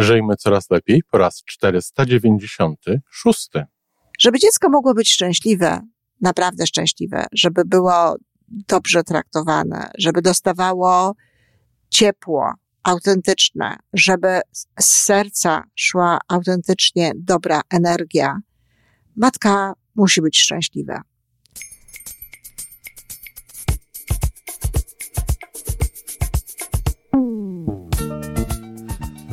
Żyjmy coraz lepiej po raz 496. Żeby dziecko mogło być szczęśliwe, naprawdę szczęśliwe, żeby było dobrze traktowane, żeby dostawało ciepło, autentyczne, żeby z serca szła autentycznie dobra energia, matka musi być szczęśliwa.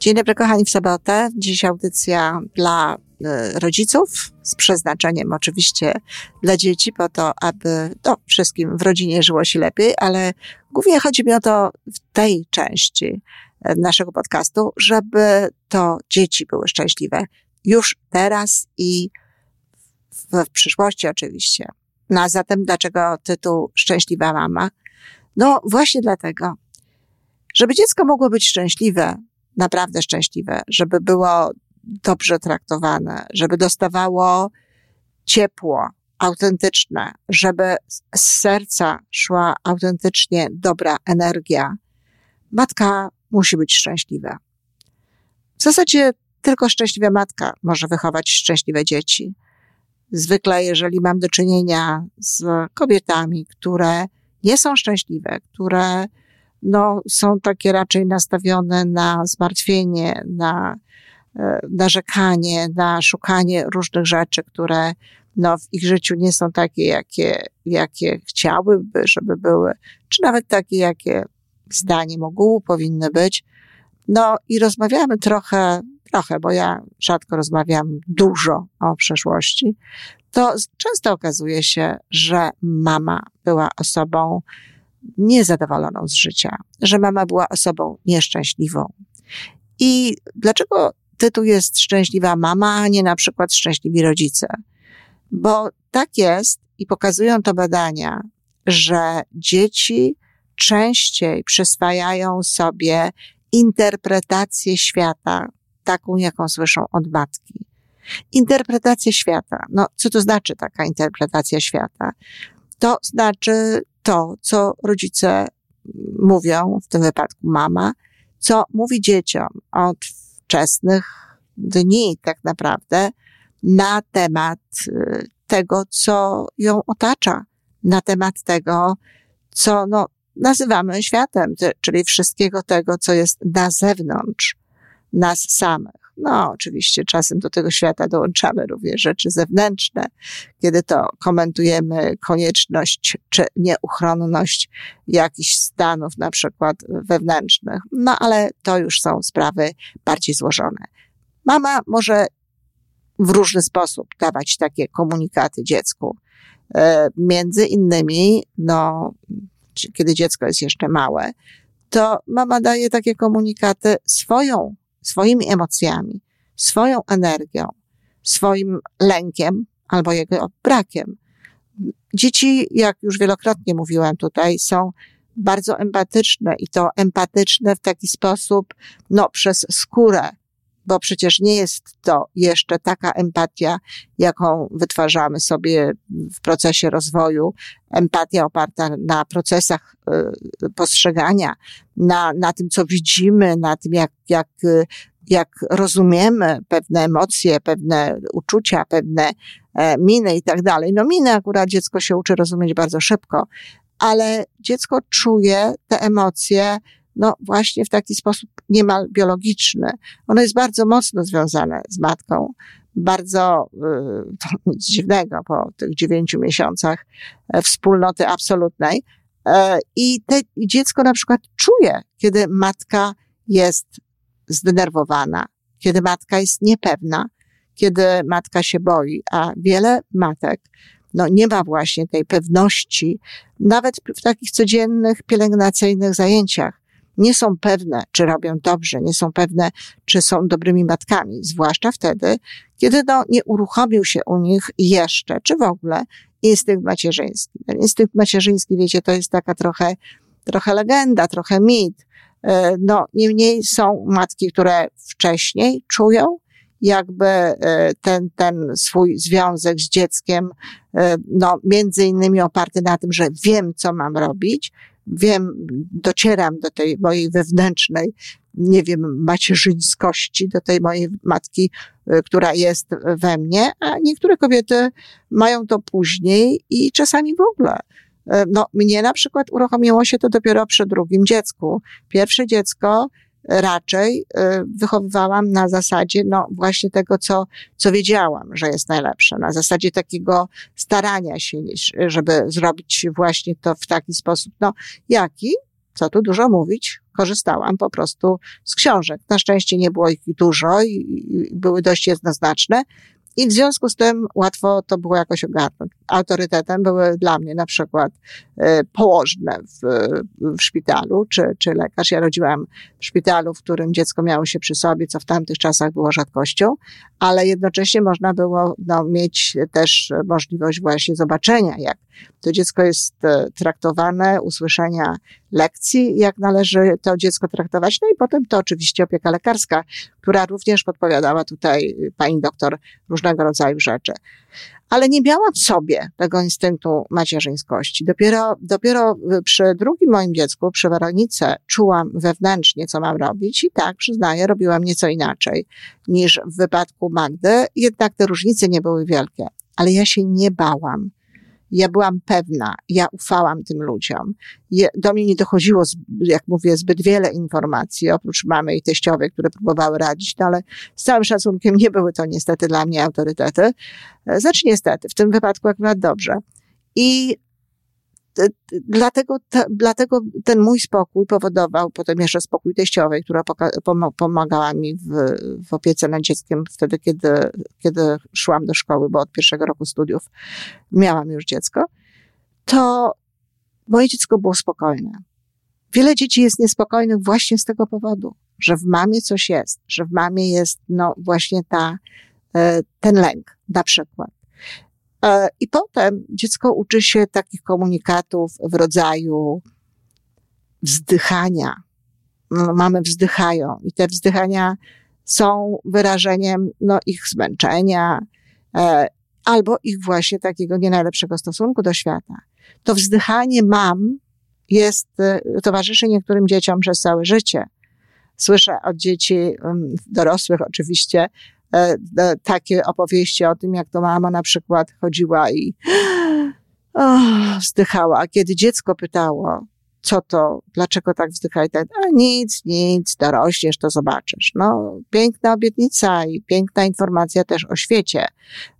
Dzień dobry, kochani, w sobotę. Dziś audycja dla y, rodziców z przeznaczeniem oczywiście dla dzieci, po to, aby no, wszystkim w rodzinie żyło się lepiej, ale głównie chodzi mi o to w tej części e, naszego podcastu, żeby to dzieci były szczęśliwe już teraz i w, w przyszłości oczywiście. No a zatem dlaczego tytuł Szczęśliwa Mama? No właśnie dlatego, żeby dziecko mogło być szczęśliwe, naprawdę szczęśliwe, żeby było dobrze traktowane, żeby dostawało ciepło, autentyczne, żeby z serca szła autentycznie dobra energia, matka musi być szczęśliwa. W zasadzie tylko szczęśliwa matka może wychować szczęśliwe dzieci. Zwykle, jeżeli mam do czynienia z kobietami, które nie są szczęśliwe, które no, są takie raczej nastawione na zmartwienie, na e, narzekanie, na szukanie różnych rzeczy, które no, w ich życiu nie są takie, jakie, jakie chciałyby, żeby były, czy nawet takie, jakie zdaniem ogółu powinny być. No i rozmawiamy trochę, trochę, bo ja rzadko rozmawiam dużo o przeszłości, to często okazuje się, że mama była osobą niezadowoloną z życia, że mama była osobą nieszczęśliwą. I dlaczego tytuł jest Szczęśliwa Mama, a nie na przykład Szczęśliwi Rodzice? Bo tak jest i pokazują to badania, że dzieci częściej przyswajają sobie interpretację świata, taką, jaką słyszą od matki. Interpretacja świata. No, co to znaczy taka interpretacja świata? To znaczy to, co rodzice mówią, w tym wypadku mama, co mówi dzieciom od wczesnych dni tak naprawdę na temat y, tego, co ją otacza, na temat tego, co no, nazywamy światem, czyli wszystkiego tego, co jest na zewnątrz nas samych. No, oczywiście czasem do tego świata dołączamy również rzeczy zewnętrzne, kiedy to komentujemy konieczność czy nieuchronność jakichś stanów, na przykład wewnętrznych. No, ale to już są sprawy bardziej złożone. Mama może w różny sposób dawać takie komunikaty dziecku. E, między innymi, no, kiedy dziecko jest jeszcze małe, to mama daje takie komunikaty swoją swoimi emocjami, swoją energią, swoim lękiem albo jego brakiem. Dzieci, jak już wielokrotnie mówiłam tutaj, są bardzo empatyczne i to empatyczne w taki sposób, no, przez skórę, bo przecież nie jest to jeszcze taka empatia, jaką wytwarzamy sobie w procesie rozwoju. Empatia oparta na procesach y, postrzegania, na, na tym, co widzimy, na tym, jak, jak, jak rozumiemy pewne emocje, pewne uczucia, pewne e, miny i tak dalej. No miny akurat dziecko się uczy rozumieć bardzo szybko, ale dziecko czuje te emocje, no właśnie w taki sposób niemal biologiczny. Ono jest bardzo mocno związane z matką. Bardzo, y, to nic dziwnego po tych dziewięciu miesiącach e, wspólnoty absolutnej. E, I te, dziecko na przykład czuje, kiedy matka jest zdenerwowana, kiedy matka jest niepewna, kiedy matka się boi, a wiele matek no, nie ma właśnie tej pewności, nawet w takich codziennych pielęgnacyjnych zajęciach nie są pewne, czy robią dobrze, nie są pewne, czy są dobrymi matkami, zwłaszcza wtedy, kiedy no, nie uruchomił się u nich jeszcze, czy w ogóle instynkt macierzyński. Ten instynkt macierzyński, wiecie, to jest taka trochę, trochę legenda, trochę mit. E, no, niemniej są matki, które wcześniej czują, jakby e, ten, ten swój związek z dzieckiem, e, no, między innymi oparty na tym, że wiem, co mam robić, wiem, docieram do tej mojej wewnętrznej, nie wiem, macierzyńskości, do tej mojej matki, e, która jest we mnie, a niektóre kobiety mają to później i czasami w ogóle. No, mnie na przykład uruchomiło się to dopiero przy drugim dziecku. Pierwsze dziecko raczej y, wychowywałam na zasadzie, no właśnie tego, co, co wiedziałam, że jest najlepsze, na zasadzie takiego starania się, żeby zrobić właśnie to w taki sposób, no jaki, co tu dużo mówić, korzystałam po prostu z książek. Na szczęście nie było ich dużo i, i były dość jednoznaczne, i w związku z tym łatwo to było jakoś ogarnąć. Autorytetem były dla mnie na przykład e, położne w, w szpitalu, czy, czy lekarz. Ja rodziłam w szpitalu, w którym dziecko miało się przy sobie, co w tamtych czasach było rzadkością, ale jednocześnie można było no, mieć też możliwość właśnie zobaczenia, jak to dziecko jest e, traktowane, usłyszenia lekcji, jak należy to dziecko traktować. No i potem to oczywiście opieka lekarska, która również podpowiadała tutaj pani doktor różnego rodzaju rzeczy. Ale nie miałam w sobie tego instynktu macierzyńskości. Dopiero, dopiero przy drugim moim dziecku, przy Weronice, czułam wewnętrznie, co mam robić i tak, przyznaję, robiłam nieco inaczej niż w wypadku Magdy. Jednak te różnice nie były wielkie. Ale ja się nie bałam ja byłam pewna, ja ufałam tym ludziom. Do mnie nie dochodziło, jak mówię, zbyt wiele informacji, oprócz mamy i teściowej, które próbowały radzić, no ale z całym szacunkiem nie były to niestety dla mnie autorytety. Znaczy niestety, w tym wypadku akurat dobrze. I dlatego, dlatego ten mój spokój powodował potem jeszcze spokój teściowej, która pomagała mi w, w opiece nad dzieckiem wtedy, kiedy, kiedy szłam do szkoły, bo od pierwszego roku studiów miałam już dziecko, to moje dziecko było spokojne. Wiele dzieci jest niespokojnych właśnie z tego powodu, że w mamie coś jest, że w mamie jest no właśnie ta, e, ten lęk na przykład. E, I potem dziecko uczy się takich komunikatów w rodzaju wzdychania. Mamy wzdychają i te wzdychania są wyrażeniem no, ich zmęczenia e, albo ich właśnie takiego nie najlepszego stosunku do świata. To wzdychanie mam jest, e, towarzyszy niektórym dzieciom przez całe życie. Słyszę od dzieci dorosłych oczywiście, takie opowieści o tym, jak to mama na przykład chodziła i oh, wzdychała. A kiedy dziecko pytało, co to, dlaczego tak wzdycha i tak, a nic, nic, dorośniesz, to zobaczysz. No, piękna obietnica i piękna informacja też o świecie.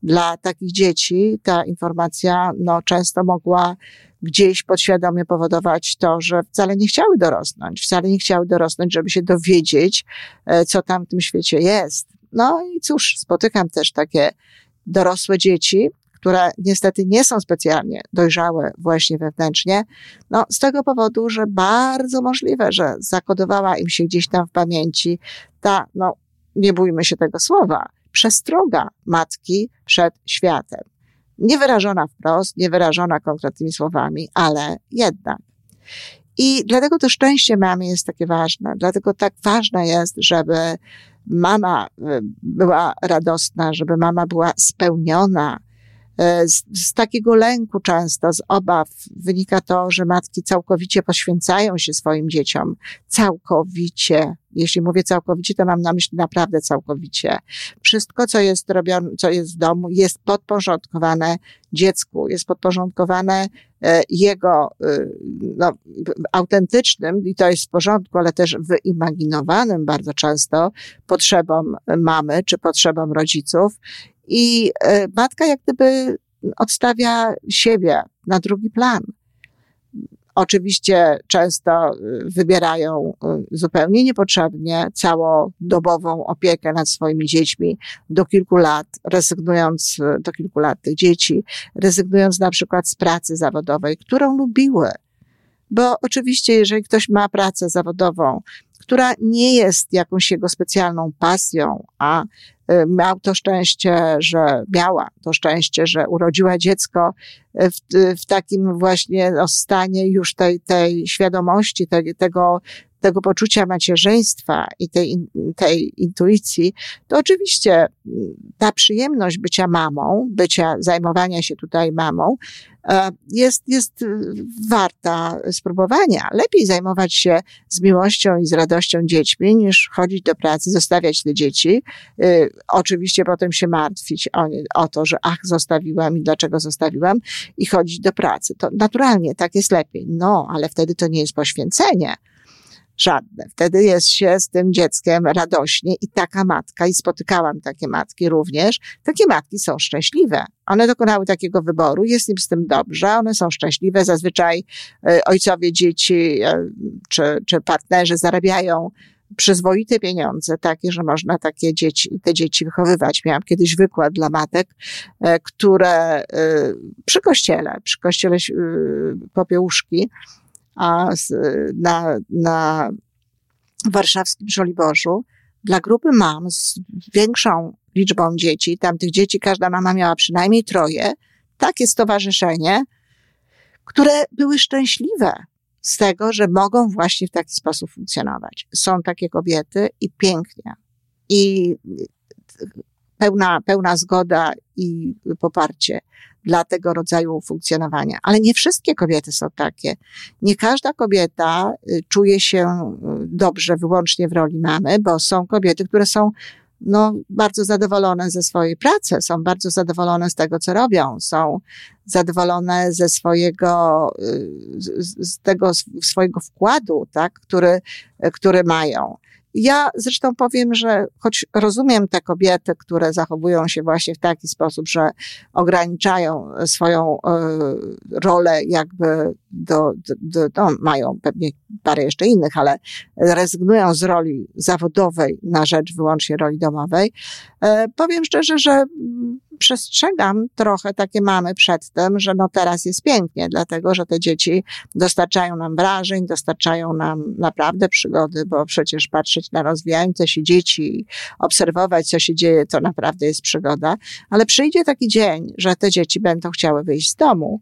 Dla takich dzieci ta informacja, no, często mogła gdzieś podświadomie powodować to, że wcale nie chciały dorosnąć, wcale nie chciały dorosnąć, żeby się dowiedzieć, e, co tam w tym świecie jest. No i cóż, spotykam też takie dorosłe dzieci, które niestety nie są specjalnie dojrzałe właśnie wewnętrznie, no z tego powodu, że bardzo możliwe, że zakodowała im się gdzieś tam w pamięci ta, no nie bójmy się tego słowa, przestroga matki przed światem. Niewyrażona wprost, niewyrażona konkretnymi słowami, ale jednak. I dlatego to szczęście mamy jest takie ważne. Dlatego tak ważne jest, żeby mama y, była radosna, żeby mama była spełniona. Y, z, z, takiego lęku często, z obaw wynika to, że matki całkowicie poświęcają się swoim dzieciom. Całkowicie. Jeśli mówię całkowicie, to mam na myśli naprawdę całkowicie. Wszystko, co jest robione, co jest w domu, jest podporządkowane dziecku, jest podporządkowane e, jego e, no, autentycznym, i to jest w porządku, ale też wyimaginowanym bardzo często potrzebom mamy czy potrzebom rodziców. I e, matka jak gdyby odstawia siebie na drugi plan. Oczywiście często y, wybierają y, zupełnie niepotrzebnie całodobową opiekę nad swoimi dziećmi do kilku lat, rezygnując do kilku lat tych dzieci, rezygnując na przykład z pracy zawodowej, którą lubiły. Bo oczywiście, jeżeli ktoś ma pracę zawodową, która nie jest jakąś jego specjalną pasją, a miał to szczęście, że miała to szczęście, że urodziła dziecko w, w takim właśnie no, stanie już tej, tej świadomości, tej, tego, tego poczucia macierzyństwa i tej, tej intuicji, to oczywiście mm, ta przyjemność bycia mamą, bycia, zajmowania się tutaj mamą, e, jest, jest warta spróbowania. Lepiej zajmować się z miłością i z radością dziećmi, niż chodzić do pracy, zostawiać te dzieci. E, oczywiście potem się martwić o, o to, że ach, zostawiłam i dlaczego zostawiłam i chodzić do pracy. To naturalnie tak jest lepiej. No, ale wtedy to nie jest poświęcenie żadne. Wtedy jest się z tym dzieckiem radośnie i taka matka, i spotykałam takie matki również, takie matki są szczęśliwe. One dokonały takiego wyboru, jest im z tym dobrze, one są szczęśliwe. Zazwyczaj e, ojcowie dzieci e, czy, czy partnerzy zarabiają przyzwoite pieniądze, takie, że można takie dzieci, te dzieci wychowywać. Miałam kiedyś wykład dla matek, e, które przy kościele, przy kościele Popiełuszki, na, na warszawskim Żoliborzu dla grupy mam z większą liczbą dzieci, tam tych dzieci każda mama miała przynajmniej troje, takie stowarzyszenie, które były szczęśliwe z tego, że mogą właśnie w taki sposób funkcjonować. Są takie kobiety i pięknie. I pełna, pełna zgoda i poparcie dla tego rodzaju funkcjonowania. Ale nie wszystkie kobiety są takie. Nie każda kobieta y, czuje się y, dobrze wyłącznie w roli mamy, bo są kobiety, które są no, bardzo zadowolone ze swojej pracy, są bardzo zadowolone z tego, co robią, są zadowolone ze swojego, y, z, z tego swojego wkładu, tak, który, który mają. Ja zresztą powiem, że choć rozumiem te kobiety, które zachowują się właśnie w taki sposób, że ograniczają swoją y, rolę jakby do, do, do, no, mają pewnie parę jeszcze innych, ale rezygnują z roli zawodowej na rzecz wyłącznie roli domowej. Y, powiem szczerze, że przestrzegam trochę takie mamy przed tym, że no teraz jest pięknie, dlatego że te dzieci dostarczają nam wrażeń, dostarczają nam naprawdę przygody, bo przecież patrzeć na rozwijające się dzieci, obserwować, co się dzieje, to naprawdę jest przygoda. Ale przyjdzie taki dzień, że te dzieci będą chciały wyjść z domu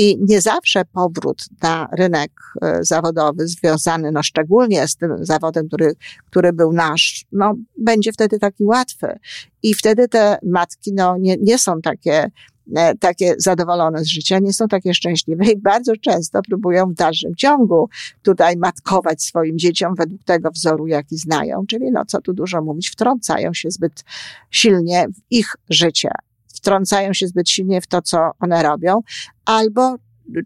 i nie zawsze powrót na rynek e, zawodowy związany, no szczególnie z tym zawodem, który, który był nasz, no będzie wtedy taki łatwy. I wtedy te matki, no nie, nie są takie, e, takie zadowolone z życia, nie są takie szczęśliwe i bardzo często próbują w dalszym ciągu tutaj matkować swoim dzieciom według tego wzoru, jaki znają. Czyli no co tu dużo mówić, wtrącają się zbyt silnie w ich życie wtrącają się zbyt silnie w to, co one robią, albo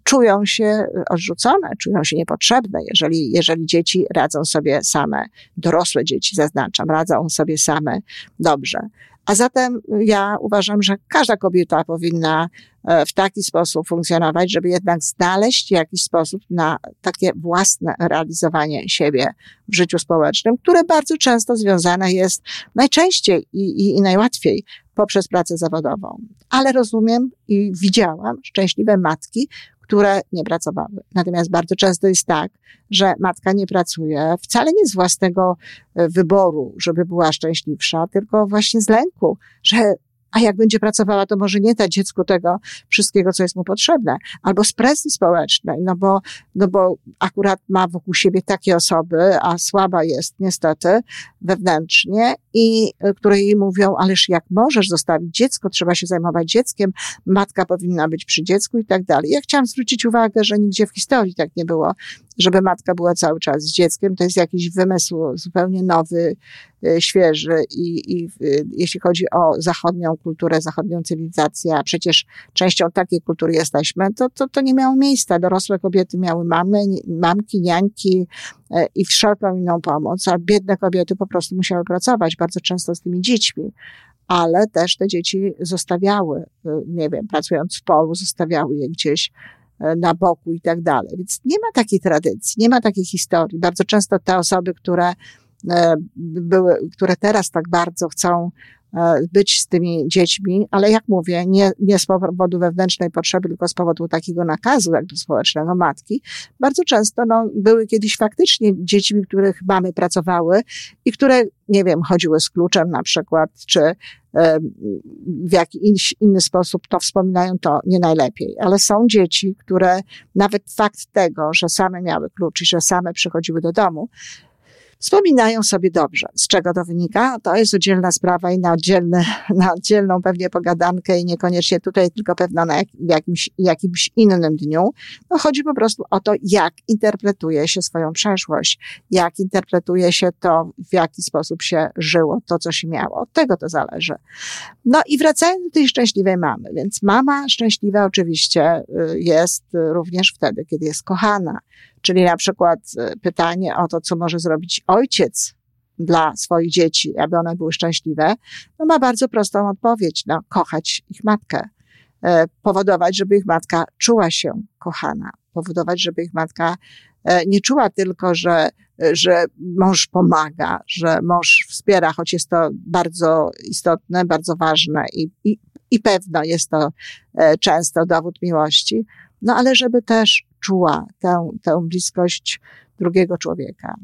czują się odrzucone, czują się niepotrzebne, jeżeli, jeżeli dzieci radzą sobie same, dorosłe dzieci zaznaczam, radzą sobie same dobrze. A zatem ja uważam, że każda kobieta powinna e, w taki sposób funkcjonować, żeby jednak znaleźć jakiś sposób na takie własne realizowanie siebie w życiu społecznym, które bardzo często związane jest najczęściej i, i, i najłatwiej poprzez pracę zawodową. Ale rozumiem i widziałam szczęśliwe matki, które nie pracowały. Natomiast bardzo często jest tak, że matka nie pracuje wcale nie z własnego e, wyboru, żeby była szczęśliwsza, tylko właśnie z lęku, że a jak będzie pracowała, to może nie dać dziecku tego wszystkiego, co jest mu potrzebne. Albo z presji społecznej, no bo, no bo akurat ma wokół siebie takie osoby, a słaba jest niestety wewnętrznie i e, które jej mówią, ależ jak możesz zostawić dziecko, trzeba się zajmować dzieckiem, matka powinna być przy dziecku i tak dalej. Ja chciałam zwrócić uwagę, że nigdzie w historii tak nie było, żeby matka była cały czas z dzieckiem. To jest jakiś wymysł zupełnie nowy, świeży i, i jeśli chodzi o zachodnią kulturę, zachodnią cywilizację, a przecież częścią takiej kultury jesteśmy, to, to, to nie miało miejsca. Dorosłe kobiety miały mamy, mamki, niańki, E, i wszelką inną pomoc, a biedne kobiety po prostu musiały pracować bardzo często z tymi dziećmi, ale też te dzieci zostawiały, e, nie wiem, pracując w polu, zostawiały je gdzieś e, na boku i tak dalej. Więc nie ma takiej tradycji, nie ma takiej historii. Bardzo często te osoby, które były, które teraz tak bardzo chcą e, być z tymi dziećmi, ale jak mówię, nie, nie z powodu wewnętrznej potrzeby, tylko z powodu takiego nakazu, jakby społecznego matki. Bardzo często no, były kiedyś faktycznie dziećmi, których mamy pracowały i które, nie wiem, chodziły z kluczem na przykład, czy w jakiś inny sposób to wspominają, to nie najlepiej. Ale są dzieci, które nawet fakt tego, że same miały klucz i że same przychodziły do domu, wspominają sobie dobrze. Z czego to wynika? To jest oddzielna sprawa i na, oddzielny, na oddzielną pewnie pogadankę i niekoniecznie tutaj, tylko pewno na jak, jakimś, jakimś innym dniu. No chodzi po prostu o to, jak interpretuje się swoją przeszłość, jak interpretuje się to, w jaki sposób się żyło, to, co się miało. Od tego to zależy. No i wracając do tej szczęśliwej mamy, więc mama szczęśliwa oczywiście y, jest również wtedy, kiedy jest kochana Czyli na przykład e, pytanie o to, co może zrobić ojciec dla swoich dzieci, aby one były szczęśliwe, no ma bardzo prostą odpowiedź. No, kochać ich matkę. E, powodować, żeby ich matka czuła się kochana. Powodować, żeby ich matka e, nie czuła tylko, że, że mąż pomaga, że mąż wspiera, choć jest to bardzo istotne, bardzo ważne i, i, i pewno jest to często dowód miłości, no ale żeby też czuła tę, tę bliskość drugiego człowieka.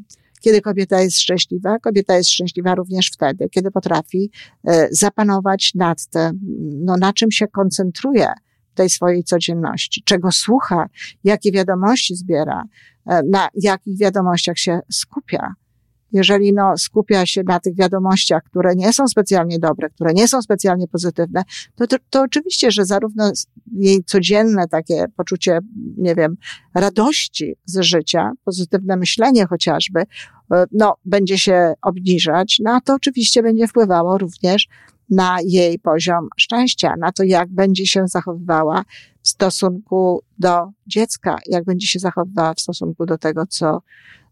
Kiedy kobieta jest szczęśliwa, kobieta jest szczęśliwa również wtedy, kiedy potrafi e, zapanować nad tym, no, na czym się koncentruje w tej swojej codzienności, czego słucha, jakie wiadomości zbiera, e, na jakich wiadomościach się skupia jeżeli no, skupia się na tych wiadomościach, które nie są specjalnie dobre, które nie są specjalnie pozytywne, to, to, to oczywiście, że zarówno jej codzienne takie poczucie, nie wiem, radości z życia, pozytywne myślenie chociażby, e, no, będzie się obniżać, no a to oczywiście będzie wpływało również na jej poziom szczęścia, na to, jak będzie się zachowywała w stosunku do dziecka, jak będzie się zachowywała w stosunku do tego, co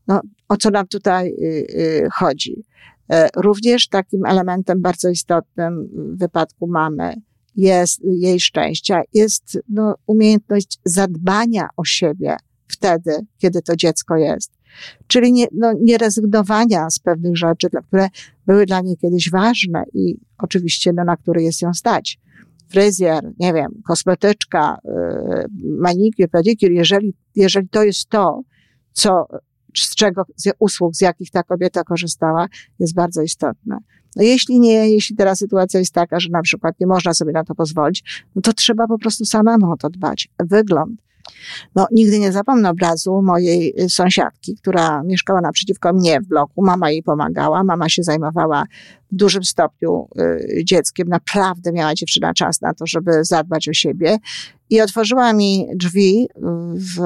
no, o co nam tutaj y, y, chodzi? E, również takim elementem bardzo istotnym w wypadku mamy jest jej szczęścia, jest no, umiejętność zadbania o siebie wtedy, kiedy to dziecko jest. Czyli nie, no, nie rezygnowania z pewnych rzeczy, które były dla niej kiedyś ważne i oczywiście no, na które jest ją stać. Fryzjer, nie wiem, kosmetyczka, yy, manikiur, pedikur, jeżeli, jeżeli to jest to, co z czego, z usług, z jakich ta kobieta korzystała, jest bardzo istotne. No jeśli nie, jeśli teraz sytuacja jest taka, że na przykład nie można sobie na to pozwolić, no to trzeba po prostu samemu o to dbać. Wygląd. No, nigdy nie zapomnę obrazu mojej y, sąsiadki, która mieszkała naprzeciwko mnie w bloku. Mama jej pomagała, mama się zajmowała w dużym stopniu y, dzieckiem. Naprawdę miała dziewczyna czas na to, żeby zadbać o siebie. I otworzyła mi drzwi w,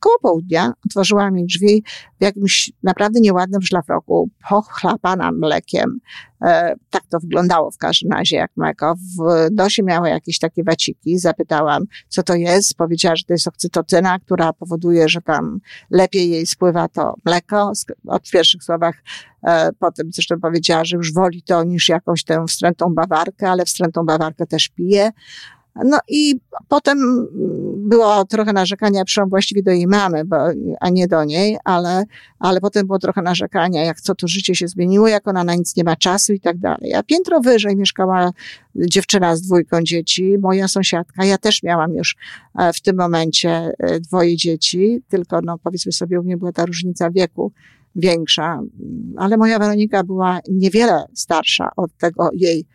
koło południa, otworzyła mi drzwi w jakimś naprawdę nieładnym szlafroku, pochlapana mlekiem. E, tak to wyglądało w każdym razie jak mleko. W dosie miała jakieś takie waciki. Zapytałam, co to jest. Powiedziała, że to jest okcytocyna, która powoduje, że tam lepiej jej spływa to mleko. Od pierwszych słowach e, potem zresztą powiedziała, że już woli to niż jakąś tę wstrętą bawarkę, ale wstrętą bawarkę też pije. No i potem było trochę narzekania, przyszłam właściwie do jej mamy, bo, a nie do niej, ale, ale potem było trochę narzekania, jak co to życie się zmieniło, jak ona na nic nie ma czasu i tak dalej. A piętro wyżej mieszkała dziewczyna z dwójką dzieci, moja sąsiadka. Ja też miałam już e, w tym momencie e, dwoje dzieci, tylko no powiedzmy sobie, u mnie była ta różnica wieku większa, ale moja Weronika była niewiele starsza od tego jej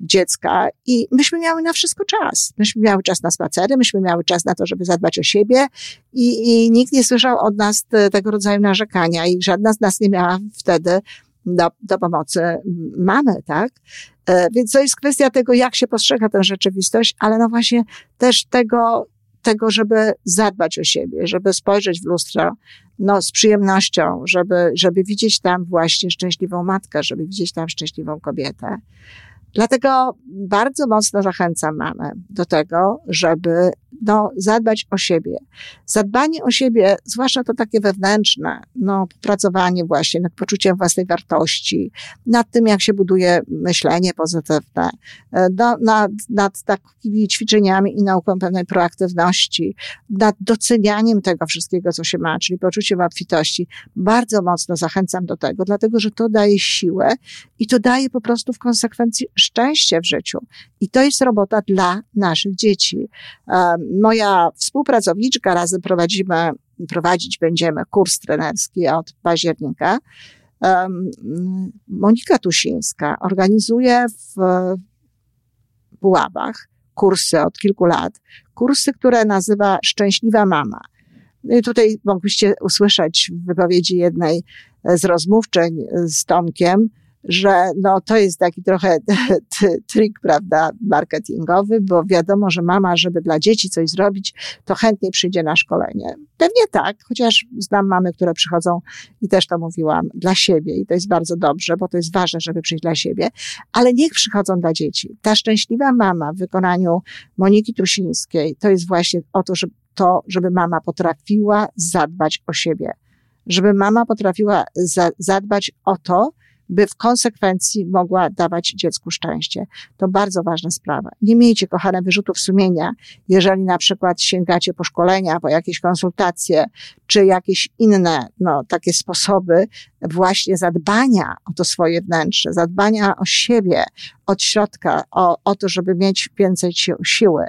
dziecka i myśmy miały na wszystko czas. Myśmy miały czas na spacery, myśmy miały czas na to, żeby zadbać o siebie i, i nikt nie słyszał od nas te, tego rodzaju narzekania i żadna z nas nie miała wtedy do, do pomocy mamy, tak? E, więc to jest kwestia tego, jak się postrzega tę rzeczywistość, ale no właśnie też tego, tego, żeby zadbać o siebie, żeby spojrzeć w lustro, no, z przyjemnością, żeby, żeby widzieć tam właśnie szczęśliwą matkę, żeby widzieć tam szczęśliwą kobietę. Dlatego bardzo mocno zachęcam mamę do tego, żeby no, zadbać o siebie. Zadbanie o siebie, zwłaszcza to takie wewnętrzne, no, pracowanie właśnie nad poczuciem własnej wartości, nad tym, jak się buduje myślenie pozytywne, no, nad, nad takimi ćwiczeniami i nauką pewnej proaktywności, nad docenianiem tego wszystkiego, co się ma, czyli poczuciem obfitości. Bardzo mocno zachęcam do tego, dlatego, że to daje siłę i to daje po prostu w konsekwencji szczęście w życiu. I to jest robota dla naszych dzieci. Moja współpracowniczka, razem prowadzimy, prowadzić będziemy kurs trenerski od października. Monika Tusińska organizuje w Puławach kursy od kilku lat, kursy, które nazywa Szczęśliwa Mama. No i tutaj mogliście usłyszeć w wypowiedzi jednej z rozmówczeń z Tomkiem, że no, to jest taki trochę trik, prawda, marketingowy, bo wiadomo, że mama, żeby dla dzieci coś zrobić, to chętnie przyjdzie na szkolenie. Pewnie tak, chociaż znam mamy, które przychodzą i też to mówiłam, dla siebie i to jest bardzo dobrze, bo to jest ważne, żeby przyjść dla siebie, ale niech przychodzą dla dzieci. Ta szczęśliwa mama w wykonaniu Moniki Trusińskiej, to jest właśnie o to, żeby, to, żeby mama potrafiła zadbać o siebie. Żeby mama potrafiła za, zadbać o to, by w konsekwencji mogła dawać dziecku szczęście. To bardzo ważna sprawa. Nie miejcie, kochane, wyrzutów sumienia, jeżeli na przykład sięgacie po szkolenia, po jakieś konsultacje, czy jakieś inne, no, takie sposoby właśnie zadbania o to swoje wnętrze, zadbania o siebie od środka, o, o to, żeby mieć więcej siły.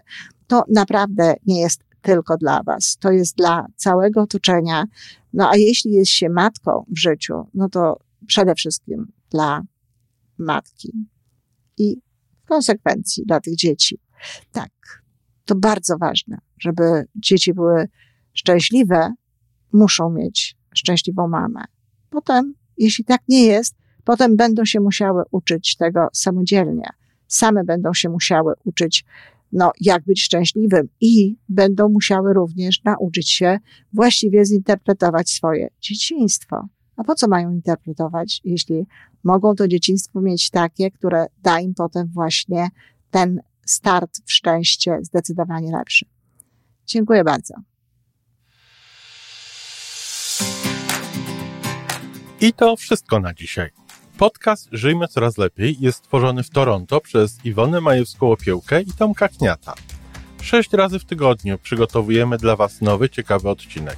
To naprawdę nie jest tylko dla Was. To jest dla całego otoczenia. No a jeśli jest się matką w życiu, no to przede wszystkim dla matki i w konsekwencji dla tych dzieci. Tak, to bardzo ważne, żeby dzieci były szczęśliwe, muszą mieć szczęśliwą mamę. Potem, jeśli tak nie jest, potem będą się musiały uczyć tego samodzielnie. Same będą się musiały uczyć, no, jak być szczęśliwym i będą musiały również nauczyć się właściwie zinterpretować swoje dzieciństwo. A po co mają interpretować, jeśli mogą to dzieciństwo mieć takie, które da im potem właśnie ten start w szczęście zdecydowanie lepszy. Dziękuję bardzo. I to wszystko na dzisiaj. Podcast Żyjmy Coraz Lepiej jest stworzony w Toronto przez Iwonę Majewską-Opiełkę i Tomka Kniata. Sześć razy w tygodniu przygotowujemy dla Was nowy, ciekawy odcinek.